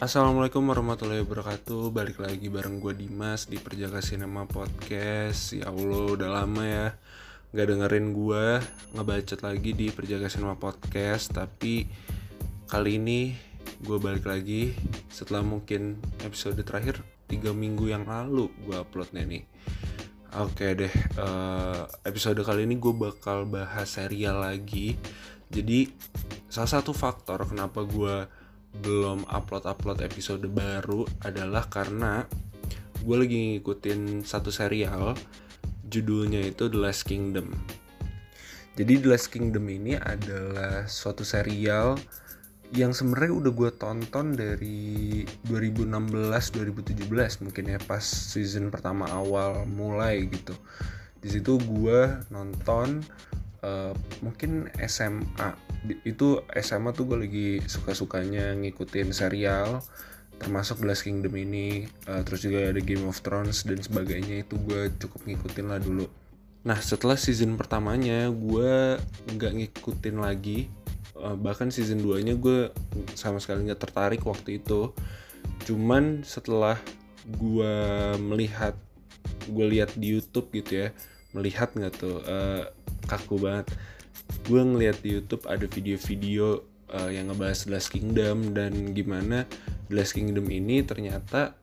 Assalamualaikum warahmatullahi wabarakatuh. Balik lagi bareng gue Dimas di Perjaka Cinema Podcast. Ya Allah udah lama ya Gak dengerin gue ngebacot lagi di Perjaka Cinema Podcast. Tapi kali ini gue balik lagi Setelah mungkin episode terakhir 3 minggu yang lalu gue uploadnya nih Oke deh uh, episode kali ini gue bakal bahas serial lagi. Jadi salah satu faktor kenapa gue belum upload-upload episode baru adalah karena gue lagi ngikutin satu serial judulnya itu The Last Kingdom. Jadi The Last Kingdom ini adalah suatu serial yang sebenarnya udah gue tonton dari 2016-2017 mungkin ya pas season pertama awal mulai gitu. Di situ gue nonton uh, mungkin SMA itu SMA tuh gue lagi suka-sukanya ngikutin serial termasuk Glass Kingdom ini. Uh, terus juga ada Game of Thrones dan sebagainya. Itu gue cukup ngikutin lah dulu. Nah setelah season pertamanya gue nggak ngikutin lagi. Uh, bahkan season 2 nya gue sama sekali nggak tertarik waktu itu. Cuman setelah gue melihat gue lihat di YouTube gitu ya melihat nggak tuh uh, kaku banget. Gue ngeliat di YouTube ada video-video uh, yang ngebahas The Last Kingdom dan gimana The Last Kingdom ini ternyata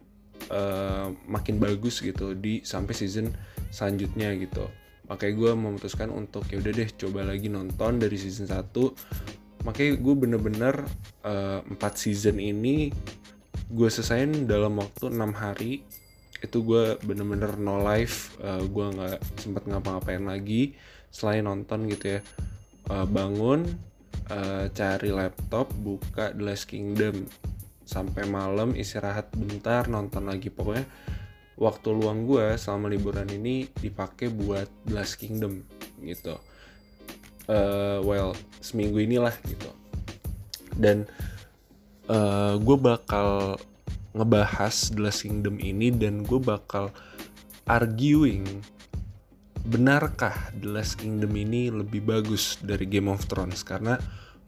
uh, makin bagus gitu di sampai season selanjutnya gitu. Makanya gue memutuskan untuk ya udah deh coba lagi nonton dari season 1 makanya gue bener-bener uh, 4 season ini gue selesaiin dalam waktu 6 hari itu gue bener-bener no life uh, gue nggak sempat ngapa-ngapain lagi selain nonton gitu ya. Uh, bangun uh, cari laptop buka The Last Kingdom. Sampai malam istirahat bentar nonton lagi. Pokoknya waktu luang gue selama liburan ini dipakai buat The Last Kingdom gitu. Uh, well seminggu inilah gitu. Dan uh, gue bakal ngebahas The Last Kingdom ini dan gue bakal arguing benarkah The Last Kingdom ini lebih bagus dari Game of Thrones? Karena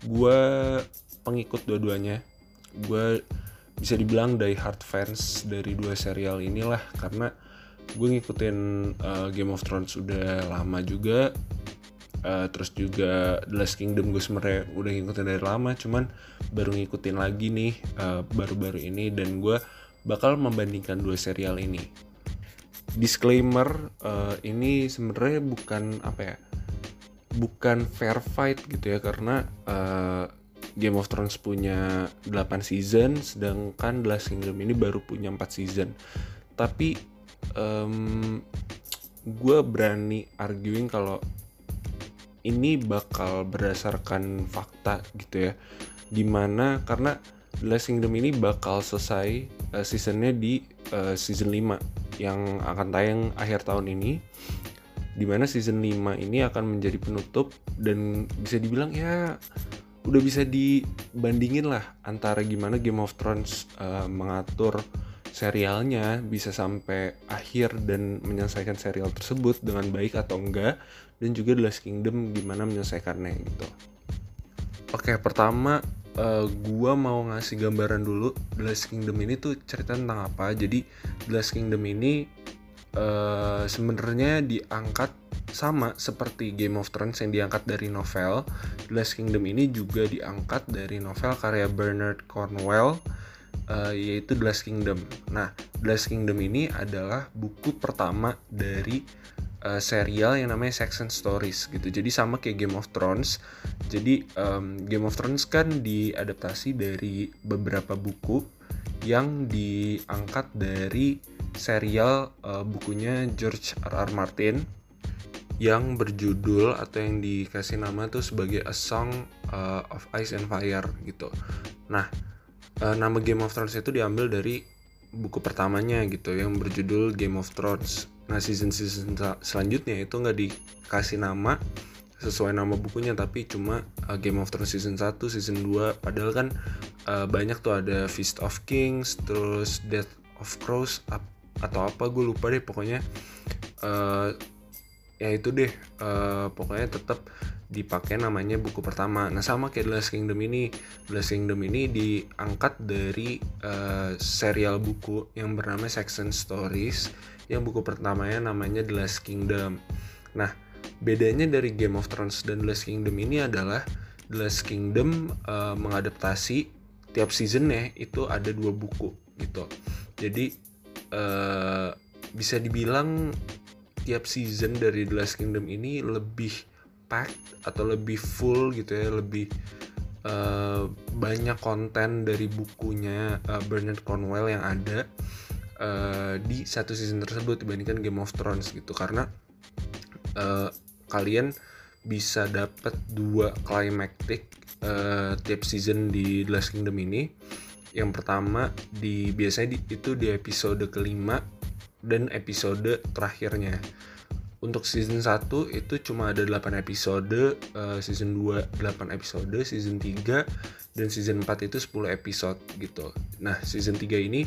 gue pengikut dua-duanya. Gue bisa dibilang die hard fans dari dua serial inilah karena gue ngikutin uh, Game of Thrones udah lama juga uh, terus juga The Last Kingdom gue sebenarnya udah ngikutin dari lama cuman baru ngikutin lagi nih eh, baru-baru uh, ini dan gue bakal membandingkan dua serial ini. Disclaimer uh, ini sebenarnya bukan apa ya bukan fair fight gitu ya karena uh, Game of Thrones punya 8 season sedangkan The Last Kingdom ini baru punya 4 season. Tapi um, gue berani arguing kalau ini bakal berdasarkan fakta gitu ya. Di mana karena The Last Kingdom ini bakal selesai uh, seasonnya di uh, season 5 yang akan tayang akhir tahun ini. Di mana season 5 ini akan menjadi penutup dan bisa dibilang ya udah bisa dibandingin lah antara gimana Game of Thrones uh, mengatur serialnya bisa sampai akhir dan menyelesaikan serial tersebut dengan baik atau enggak dan juga The Last Kingdom gimana menyelesaikannya gitu. Oke, pertama uh, gua mau ngasih gambaran dulu The Last Kingdom ini tuh cerita tentang apa. Jadi The Last Kingdom ini uh, sebenarnya diangkat sama seperti Game of Thrones yang diangkat dari novel. The Last Kingdom ini juga diangkat dari novel karya Bernard Cornwell uh, yaitu The Last Kingdom nah The Last Kingdom ini adalah buku pertama dari uh, serial yang namanya Section Stories gitu. Jadi sama kayak Game of Thrones. Jadi um, Game of Thrones kan diadaptasi dari beberapa buku yang diangkat dari serial uh, bukunya George R. R. Martin yang berjudul atau yang dikasih nama tuh sebagai A Song uh, of Ice and Fire gitu. Nah, uh, nama Game of Thrones itu diambil dari buku pertamanya gitu yang berjudul Game of Thrones. Nah season season selanjutnya itu nggak dikasih nama sesuai nama bukunya tapi cuma uh, Game of Thrones season 1, season 2 padahal kan uh, banyak tuh ada Feast of Kings, terus Death of Crows atau apa gue lupa deh pokoknya uh, ya itu deh uh, pokoknya tetap dipakai namanya buku pertama. Nah sama kayak The Last Kingdom ini, The Last Kingdom ini diangkat dari uh, serial buku yang bernama Section Stories, yang buku pertamanya namanya The Last Kingdom. Nah bedanya dari Game of Thrones dan The Last Kingdom ini adalah The Last Kingdom uh, mengadaptasi tiap seasonnya itu ada dua buku gitu. Jadi uh, bisa dibilang tiap season dari The Last Kingdom ini lebih packed atau lebih full gitu ya lebih uh, banyak konten dari bukunya uh, Bernard Cornwell yang ada uh, di satu season tersebut dibandingkan Game of Thrones gitu. Karena uh, kalian bisa dapat dua climactic uh, tiap season di The Last Kingdom ini. Yang pertama di biasanya di, itu di episode kelima dan episode terakhirnya untuk season 1 itu cuma ada 8 episode, uh, season 2 8 episode, season 3 dan season 4 itu 10 episode gitu. Nah, season 3 ini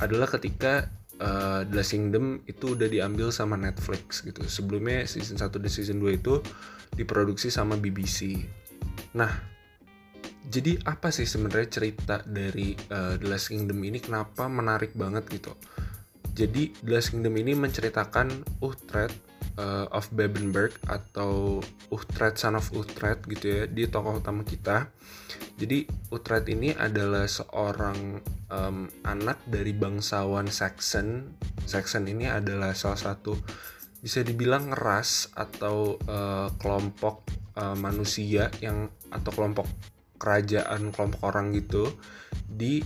adalah ketika uh, The Kingdom itu udah diambil sama Netflix gitu. Sebelumnya season 1 dan season 2 itu diproduksi sama BBC. Nah, jadi apa sih sebenarnya cerita dari uh, The Last Kingdom ini kenapa menarik banget gitu? Jadi The Last Kingdom ini menceritakan Uhtred uh, of Babenberg atau Uhtred son of Uhtred gitu ya di tokoh utama kita. Jadi Uhtred ini adalah seorang um, anak dari bangsawan Saxon. Saxon ini adalah salah satu bisa dibilang ras atau uh, kelompok uh, manusia yang atau kelompok kerajaan kelompok orang gitu di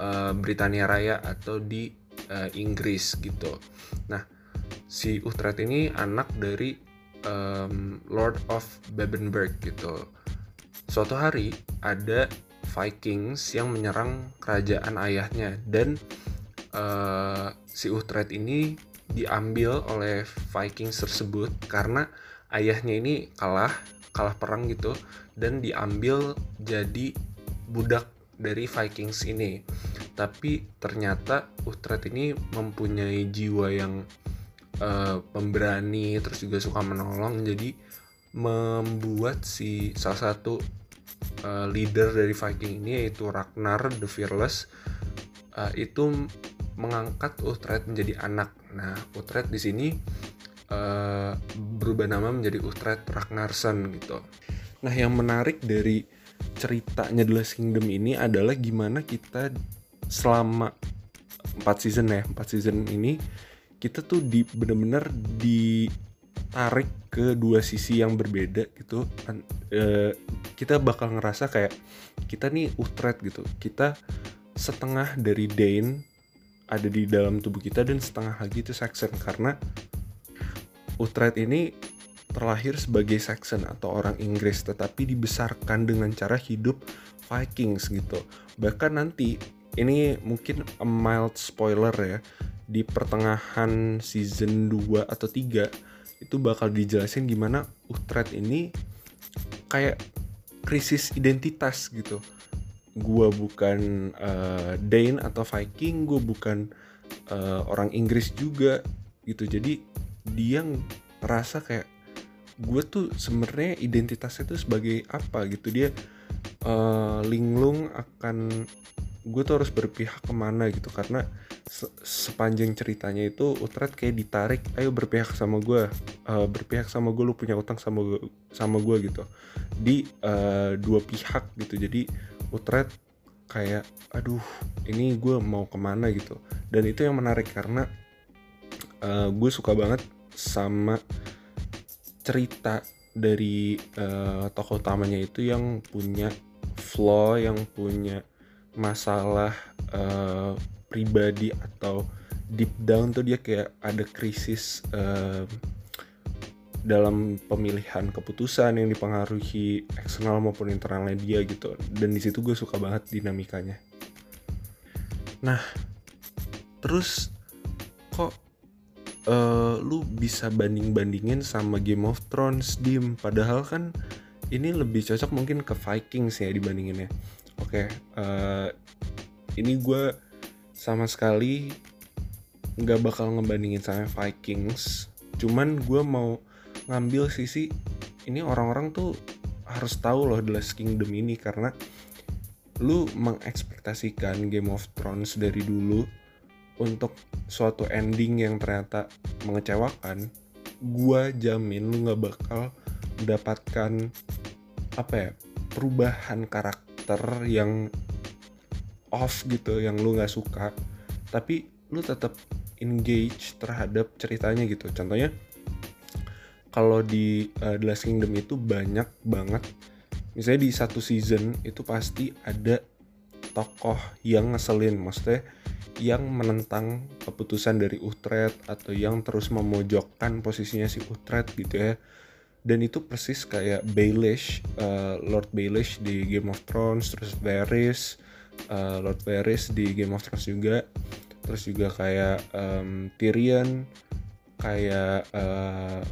uh, Britania Raya atau di uh, Inggris gitu. Nah, si Utrecht ini anak dari um, Lord of Babenberg gitu. Suatu hari ada Vikings yang menyerang kerajaan ayahnya dan uh, si Utrecht ini diambil oleh Vikings tersebut karena ayahnya ini kalah kalah perang gitu dan diambil jadi budak dari Vikings ini. Tapi ternyata Utrecht ini mempunyai jiwa yang uh, pemberani terus juga suka menolong jadi membuat si salah satu uh, leader dari Viking ini yaitu Ragnar the Fearless uh, itu mengangkat Uhtred menjadi anak. Nah, Uhtred di sini uh, berubah nama menjadi Uhtred Ragnarsson gitu. Nah, yang menarik dari ceritanya The Last Kingdom ini adalah gimana kita selama 4 season ya, 4 season ini kita tuh di bener-bener ditarik ke dua sisi yang berbeda gitu. E, kita bakal ngerasa kayak kita nih Utrecht gitu. Kita setengah dari Dane ada di dalam tubuh kita dan setengah lagi itu Saxon. Karena Utrecht ini terlahir sebagai Saxon atau orang Inggris tetapi dibesarkan dengan cara hidup Vikings gitu. Bahkan nanti ini mungkin a mild spoiler ya. Di pertengahan season 2 atau 3 itu bakal dijelasin gimana Utrecht ini kayak krisis identitas gitu. Gue bukan uh, Dane atau Viking gue bukan uh, orang Inggris juga gitu. Jadi dia ngerasa kayak gue tuh sebenarnya identitasnya tuh sebagai apa gitu. Dia uh, linglung akan gue tuh harus berpihak ke mana gitu karena se sepanjang ceritanya itu Utrecht kayak ditarik ayo berpihak sama gue uh, berpihak sama gue lu punya utang sama gue sama gue gitu. Di uh, dua pihak gitu. Jadi Utrecht kayak aduh ini gue mau ke mana gitu. Dan itu yang menarik karena uh, gue suka banget sama cerita dari uh, tokoh utamanya itu yang punya flaw yang punya masalah uh, pribadi atau deep down tuh dia kayak ada krisis uh, dalam pemilihan keputusan yang dipengaruhi eksternal maupun internalnya dia gitu. Dan di situ gue suka banget dinamikanya. Nah terus kok uh, lu bisa banding bandingin sama Game of Thrones dim? Padahal kan ini lebih cocok mungkin ke Vikings ya dibandinginnya oke okay, uh, eh, ini gue sama sekali nggak bakal ngebandingin sama Vikings. Cuman gue mau ngambil sisi ini orang-orang tuh harus tahu loh The Last Kingdom ini karena lu mengekspektasikan Game of Thrones dari dulu untuk suatu ending yang ternyata mengecewakan gua jamin lu nggak bakal mendapatkan apa ya perubahan karakter yang off gitu yang lu nggak suka tapi lu tetap engage terhadap ceritanya gitu. Contohnya kalau di uh, The Last Kingdom itu banyak banget misalnya di satu season itu pasti ada tokoh yang ngeselin maksudnya yang menentang keputusan dari Utrecht atau yang terus memojokkan posisinya si Utrecht gitu ya dan itu persis kayak Baelish uh, Lord Baelish di Game of Thrones terus Varys uh, Lord Varys di Game of Thrones juga. Terus juga kayak um, Tyrion kayak uh,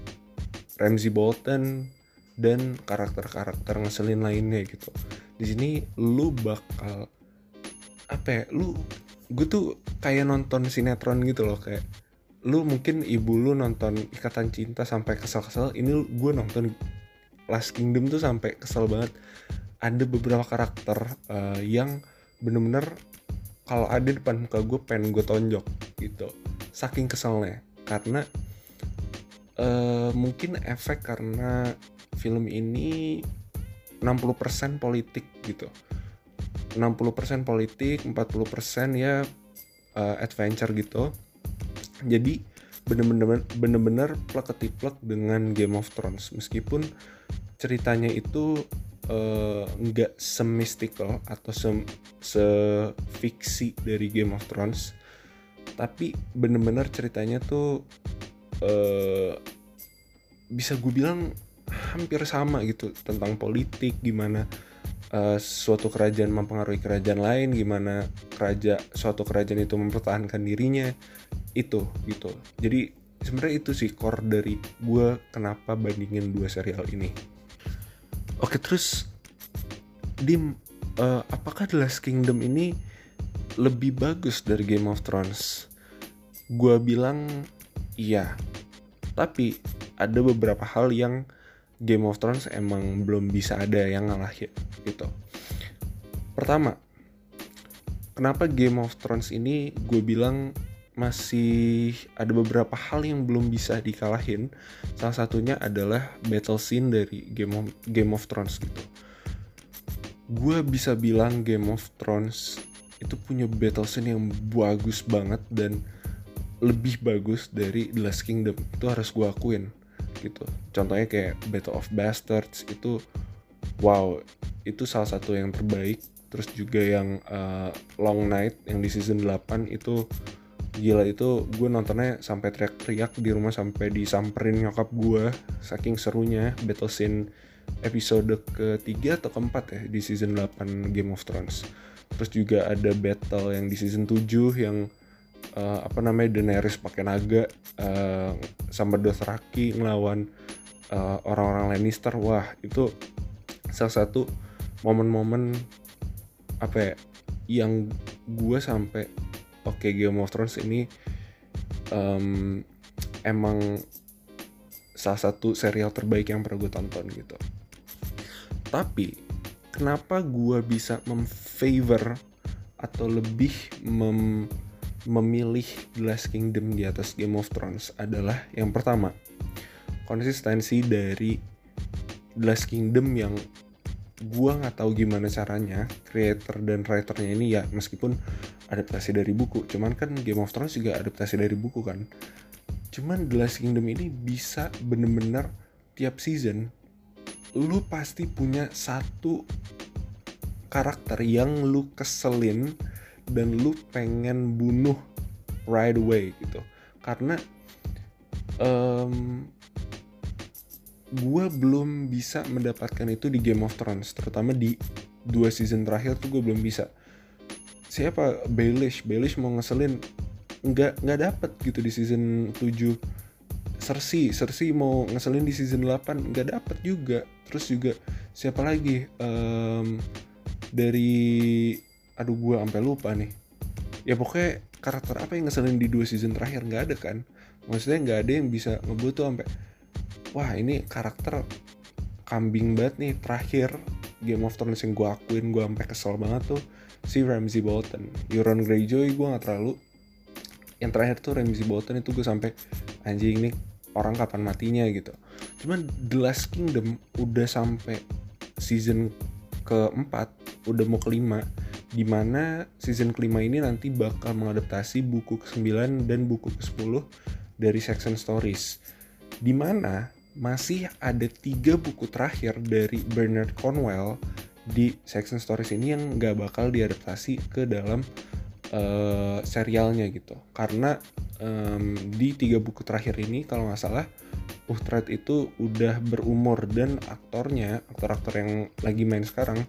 Ramsay Bolton dan karakter-karakter ngeselin lainnya gitu. Di sini lu bakal apa ya lu gue tuh kayak nonton sinetron gitu loh kayak lu mungkin ibu lu nonton ikatan cinta sampai kesel-kesel ini gue nonton Last Kingdom tuh sampai kesel banget. Ada beberapa karakter uh, yang bener-bener kalau ada depan muka gue pengen gue tonjok gitu. Saking keselnya. Karena uh, mungkin efek karena film ini 60% politik gitu. 60% politik 40% ya uh, adventure gitu jadi bener-bener bener-bener plek dengan Game of Thrones. Meskipun ceritanya itu eh, nggak uh, semystical atau se, se fiksi dari Game of Thrones tapi bener-bener ceritanya tuh uh, bisa gue bilang hampir sama gitu tentang politik gimana uh, suatu kerajaan mempengaruhi kerajaan lain gimana kerajaan suatu kerajaan itu mempertahankan dirinya itu gitu. Jadi sebenarnya itu sih core dari gue kenapa bandingin dua serial ini. Oke terus dim uh, apakah The Last Kingdom ini lebih bagus dari Game of Thrones? Gue bilang iya. Tapi ada beberapa hal yang Game of Thrones emang belum bisa ada yang ngalahin gitu. Pertama, kenapa Game of Thrones ini gue bilang masih ada beberapa hal yang belum bisa dikalahin. Salah satunya adalah battle scene dari Game of, Game of Thrones gitu. Gue bisa bilang Game of Thrones itu punya battle scene yang bagus banget dan lebih bagus dari The Last Kingdom. Itu harus gue akuin gitu. Contohnya kayak Battle of Bastards itu wow, itu salah satu yang terbaik terus juga yang uh, Long Night yang di season 8 itu gila itu gue nontonnya sampai teriak-teriak di rumah sampai disamperin nyokap gue saking serunya battle scene episode ketiga atau keempat ya di season 8 Game of Thrones terus juga ada battle yang di season 7 yang uh, apa namanya Daenerys pakai naga uh, sama Dothraki ngelawan uh, orang-orang Lannister. Wah itu salah satu momen-momen apa ya yang gue sampai oke okay, Game of Thrones ini um, emang salah satu serial terbaik yang pernah gue tonton gitu. Tapi kenapa gue bisa memfavor atau lebih mem memilih The Last Kingdom di atas Game of Thrones adalah yang pertama konsistensi dari The Last Kingdom yang gua nggak tahu gimana caranya creator dan writernya ini ya meskipun adaptasi dari buku. Cuman kan Game of Thrones juga adaptasi dari buku kan. Cuman The Last Kingdom ini bisa bener-bener tiap season lu pasti punya satu karakter yang lu keselin dan lu pengen bunuh right away gitu. Karena um, gue belum bisa mendapatkan itu di Game of Thrones terutama di dua season terakhir tuh gue belum bisa. Siapa? Baelish. Baelish mau ngeselin. Nggak nggak dapet gitu di season 7 Cersei. Cersei mau ngeselin di season 8 nggak dapet juga. Terus juga siapa lagi? Um, dari aduh gue sampai lupa nih. Ya pokoknya karakter apa yang ngeselin di dua season terakhir nggak ada kan? Maksudnya nggak ada yang bisa ngebuat tuh sampai wah ini karakter kambing banget nih terakhir Game of Thrones yang gue akuin gue sampai kesel banget tuh si Ramsey Bolton. Euron Greyjoy gue nggak terlalu. Yang terakhir tuh Ramsey Bolton itu gue sampai anjing nih orang kapan matinya? gitu. Cuman The Last Kingdom udah sampai season keempat udah mau kelima di mana season kelima ini nanti bakal mengadaptasi buku ke-9 dan buku ke-10 dari Section Stories di mana masih ada tiga buku terakhir dari Bernard Cornwell di Section Stories ini yang nggak bakal diadaptasi ke dalam uh, serialnya gitu. Karena um, di tiga buku terakhir ini kalau nggak salah Uhtred itu udah berumur dan aktornya aktor-aktor yang lagi main sekarang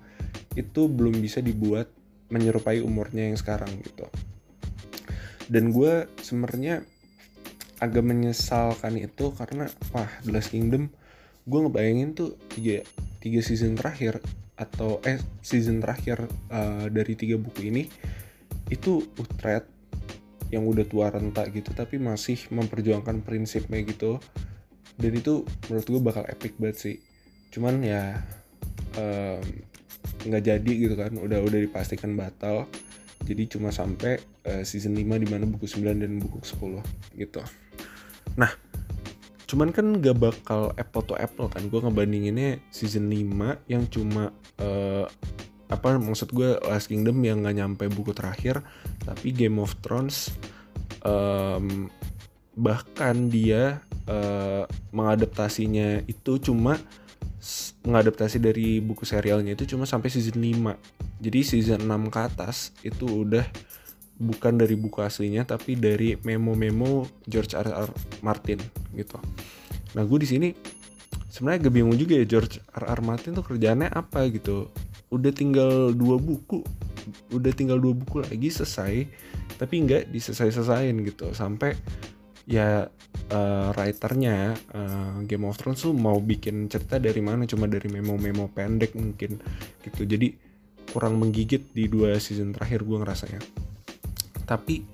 itu belum bisa dibuat menyerupai umurnya yang sekarang gitu. Dan gue sebenarnya agak menyesalkan itu karena wah The Last Kingdom gue ngebayangin tuh tiga tiga season terakhir atau eh season terakhir uh, dari tiga buku ini itu Utrecht yang udah tua renta gitu tapi masih memperjuangkan prinsipnya gitu. Dan itu menurut gue bakal epic banget sih. Cuman ya nggak jadi gitu kan. Udah udah dipastikan batal. Jadi cuma sampai uh, season 5 di mana buku 9 dan buku 10 gitu. Nah, cuman kan gak bakal apple to apple kan. Gue ngebandinginnya season 5 yang cuma uh, apa maksud gue Last Kingdom yang gak nyampe buku terakhir tapi Game of Thrones um, bahkan dia uh, mengadaptasinya itu cuma mengadaptasi dari buku serialnya itu cuma sampai season 5 jadi season 6 ke atas itu udah bukan dari buku aslinya tapi dari memo-memo George R. R. Martin gitu. Nah gue di sini sebenarnya gak bingung juga ya George R. R. Martin tuh kerjaannya apa gitu. Udah tinggal dua buku, udah tinggal dua buku lagi selesai, tapi nggak disesai-sesain gitu sampai ya uh, writernya uh, Game of Thrones tuh mau bikin cerita dari mana? Cuma dari memo-memo pendek mungkin gitu. Jadi kurang menggigit di dua season terakhir gue ngerasanya. Tapi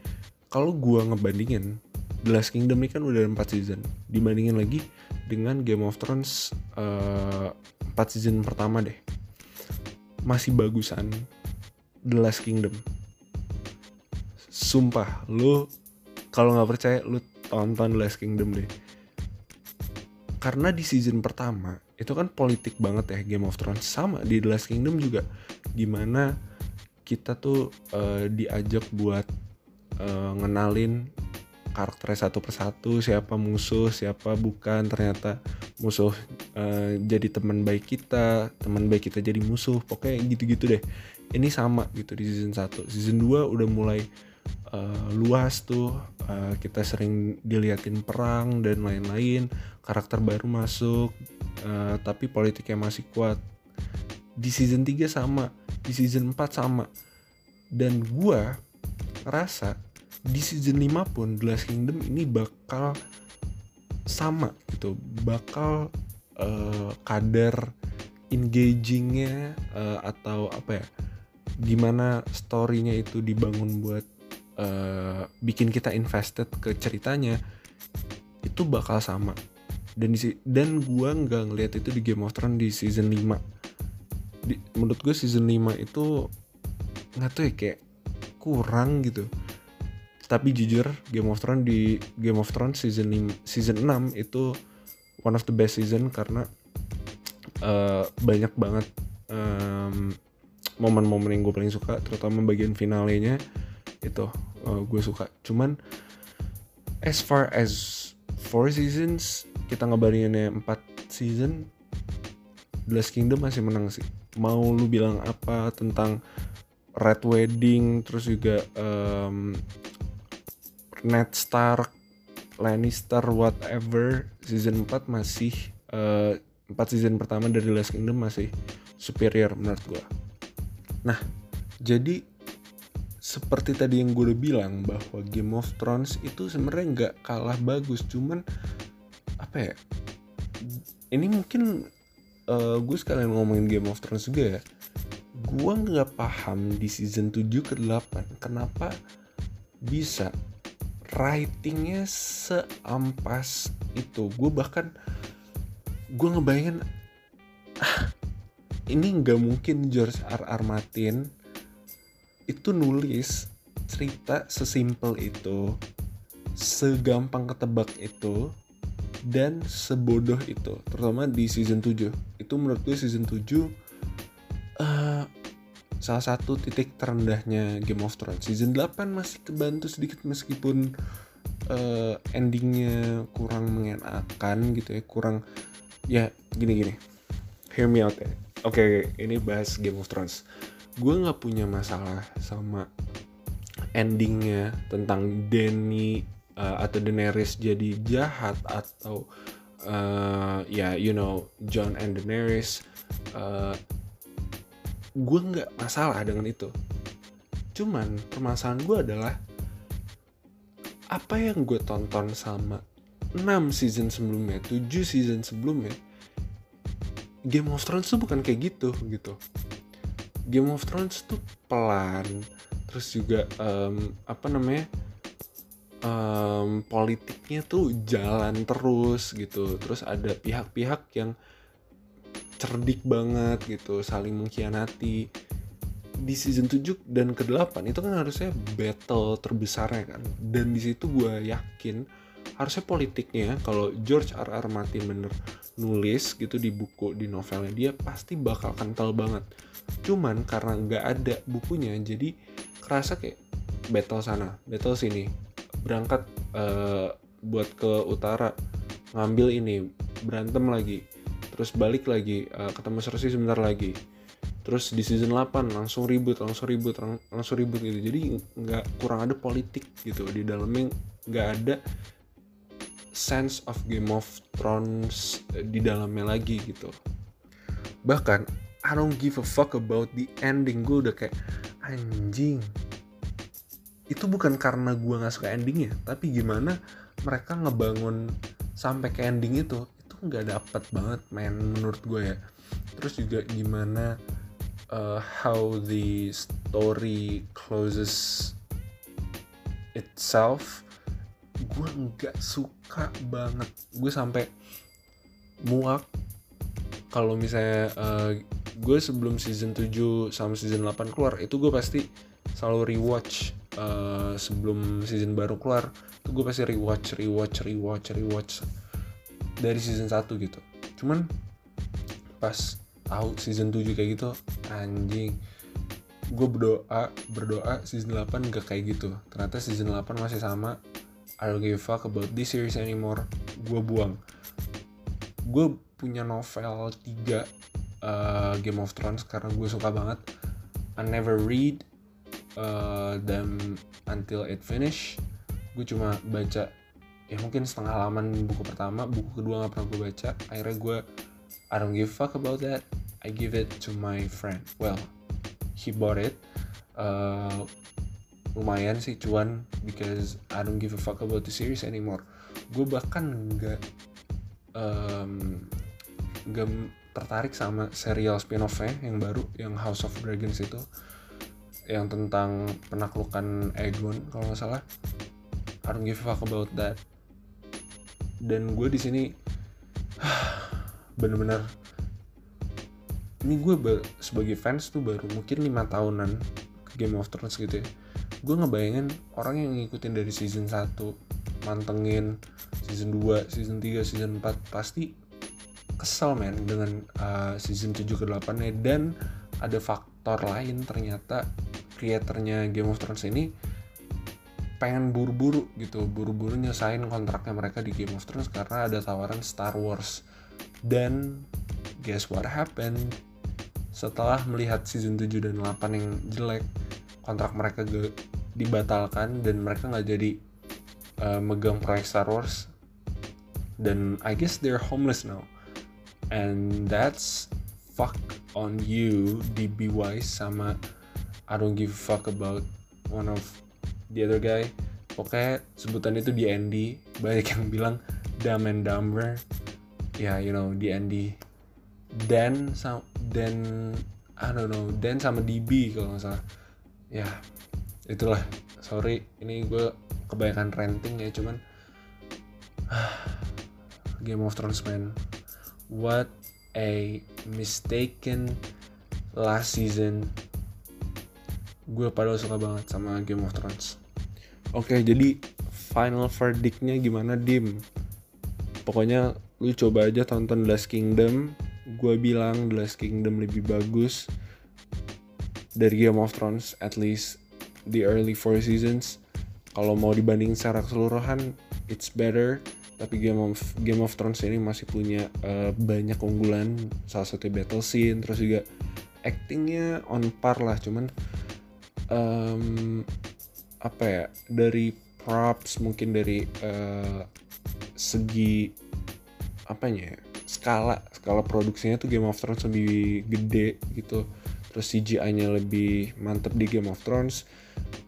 kalau gue ngebandingin The Last Kingdom ini kan udah 4 season. Dibandingin lagi dengan Game of Thrones uh, eh, 4 season pertama deh. Masih bagusan The Last Kingdom. Sumpah lu kalau nggak percaya lu tonton Last Kingdom deh. Karena di season pertama itu kan politik banget ya Game of Thrones. Sama di The Last Kingdom juga. Gimana kita tuh uh, diajak buat uh, ngenalin karakter satu persatu siapa musuh siapa bukan. Ternyata musuh uh, jadi teman baik kita teman baik kita jadi musuh. Pokoknya gitu-gitu deh. Ini sama gitu di season 1 season 2 udah mulai uh, luas tuh uh, kita sering diliatin perang dan lain-lain karakter baru masuk uh, tapi politiknya masih kuat. Di season 3 sama di season 4 sama. Dan gua ngerasa di season 5 pun Last Kingdom ini bakal sama gitu bakal uh, kadar engagingnya uh, atau apa ya gimana storynya itu dibangun buat uh, bikin kita invested ke ceritanya itu bakal sama. Dan di, dan gua nggak ngelihat itu di Game of Thrones di season 5 di, menurut gue season 5 itu nggak tuh ya kayak kurang gitu. Tapi jujur Game of Thrones di Game of Thrones season 5, season 6 itu one of the best season karena uh, banyak banget um, momen-momen yang gue paling suka terutama bagian finalnya itu uh, gue suka cuman as far as four seasons kita ngebandinginnya 4 season The Last Kingdom masih menang sih mau lu bilang apa tentang Red Wedding terus juga um, Ned Stark, Lannister, whatever season 4 masih uh, 4 season pertama dari Last Kingdom masih superior menurut gue. Nah, jadi seperti tadi yang gue udah bilang bahwa Game of Thrones itu sebenarnya nggak kalah bagus, cuman apa ya? Ini mungkin uh, gue sekalian ngomongin Game of Thrones juga ya. Gue nggak paham di season 7 ke 8 kenapa bisa writingnya seampas itu gue bahkan gue ngebayangin ini nggak mungkin George R. R. Martin itu nulis cerita sesimpel itu segampang ketebak itu dan sebodoh itu. Terutama di season 7 itu menurut gue season 7 uh, eh, salah satu titik terendahnya Game of Thrones. Season 8 masih kebantu sedikit meskipun uh, endingnya kurang mengenakan gitu ya. Kurang ya gini gini hear me out ya. Oke okay, ini bahas Game of Thrones gue nggak punya masalah sama endingnya tentang Danny uh, atau Daenerys jadi jahat atau uh, ya yeah, you know John and Daenerys uh, gue nggak masalah dengan itu. Cuman permasalahan gue adalah apa yang gue tonton sama 6 season sebelumnya 7 season sebelumnya Game of Thrones tuh bukan kayak gitu gitu Game of Thrones tuh pelan terus juga um, apa namanya um, politiknya tuh jalan terus gitu terus ada pihak-pihak yang cerdik banget gitu saling mengkhianati di season 7 dan ke-8 itu kan harusnya battle terbesarnya kan dan di situ gue yakin harusnya politiknya kalau George R. R. Martin bener nulis gitu di buku di novelnya dia pasti bakal kental banget. Cuman karena nggak ada bukunya jadi kerasa kayak battle sana battle sini. Berangkat uh, buat ke utara ngambil ini berantem lagi. Terus balik lagi uh, ketemu Cersei sebentar lagi. Terus di season 8 langsung ribut langsung ribut langsung ribut gitu. Jadi nggak kurang ada politik gitu di dalamnya. Nggak ada sense of Game of Thrones di dalamnya lagi gitu. Bahkan I don't give a fuck about the ending. Gue udah kayak anjing. Itu bukan karena gue nggak suka endingnya tapi gimana mereka ngebangun sampai ke ending itu itu nggak dapet banget main menurut gue ya. Terus juga gimana uh, how the story closes itself gue nggak suka banget. Gue sampai muak kalau misalnya uh, gue sebelum season 7 sama season 8 keluar itu gue pasti selalu rewatch uh, sebelum season baru keluar tuh gue pasti rewatch rewatch rewatch rewatch dari season 1 gitu. Cuman pas tahu season 7 kayak gitu anjing gue berdoa berdoa season 8 gak kayak gitu. Ternyata season 8 masih sama I don't give a fuck about this series anymore. Gue buang. Gue punya novel 3 uh, Game of Thrones karena gue suka banget. I never read uh, them until it finish. Gue cuma baca ya mungkin setengah halaman buku pertama buku kedua gak pernah gue baca. Akhirnya gue I don't give a fuck about that. I give it to my friend. Well he bought it. Uh, lumayan sih cuan because I don't give a fuck about the series anymore. Gue bahkan nggak um, tertarik sama serial spin-offnya yang baru yang House of Dragons itu. Yang tentang penaklukan Aegon kalau nggak salah. I don't give a fuck about that. Dan gue di sini bener-bener ini gue sebagai fans tuh baru mungkin lima tahunan ke Game of Thrones gitu ya gue ngebayangin orang yang ngikutin dari season 1 mantengin season 2, season 3, season 4 pasti kesel men dengan uh, season 7 ke 8 nya dan ada faktor lain ternyata kreatornya Game of Thrones ini pengen buru-buru gitu buru-buru nyesain kontraknya mereka di Game of Thrones karena ada tawaran Star Wars. Dan guess what happened? Setelah melihat season 7 dan 8 yang jelek kontrak mereka dibatalkan dan mereka nggak jadi uh, megang proyek Star Wars dan I guess they're homeless now. And that's fuck on you DB Wise sama I don't give a fuck about one of the other guy. Pokoknya sebutan itu di Andy. Banyak yang bilang Dumb and Dumber. Ya yeah, you know di Andy. Dan dan I don't know dan sama DB kalau nggak salah ya itulah. Sorry ini gue kebanyakan ranting ya cuman Game of Thrones man. What a mistaken last season. Gue padahal suka banget sama Game of Thrones. Oke jadi final verdictnya gimana dim? Pokoknya lu coba aja tonton The Last Kingdom. Gue bilang The Last Kingdom lebih bagus dari Game of Thrones at least the early four seasons. Kalau mau dibanding secara keseluruhan it's better. Tapi Game of Game of Thrones ini masih punya uh, banyak keunggulan. Salah satu battle scene terus juga actingnya on par lah. Cuman um, apa ya dari props mungkin dari uh, segi apanya ya skala. Skala produksinya tuh Game of Thrones lebih gede gitu terus CGI-nya lebih mantep di Game of Thrones.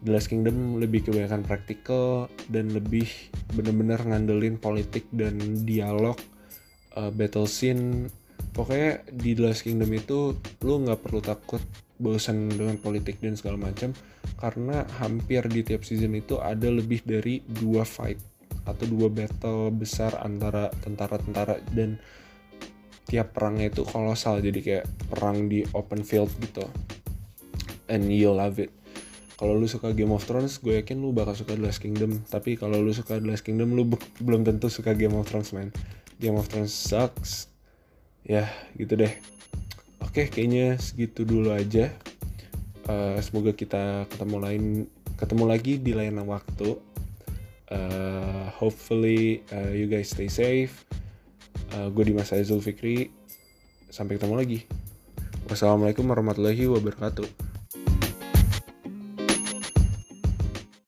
The Last Kingdom lebih kebanyakan praktikal dan lebih bener-bener ngandelin politik dan dialog uh, battle scene. Pokoknya di The Last Kingdom itu lu nggak perlu takut bosan dengan politik dan segala macam karena hampir di tiap season itu ada lebih dari dua fight atau dua battle besar antara tentara-tentara dan tiap perangnya itu kolosal jadi kayak perang di open field gitu. And you love it. Kalau lu suka Game of Thrones gue yakin lu bakal suka The Last Kingdom. Tapi kalau lu suka The Last Kingdom lu belum tentu suka Game of Thrones man. Game of Thrones sucks. Ya gitu deh. Oke kayaknya segitu dulu aja. Uh, semoga kita ketemu lain ketemu lagi di lain waktu. Uh, hopefully uh, you guys stay safe uh, gue Dimas Aizul Fikri. Sampai ketemu lagi. Wassalamualaikum warahmatullahi wabarakatuh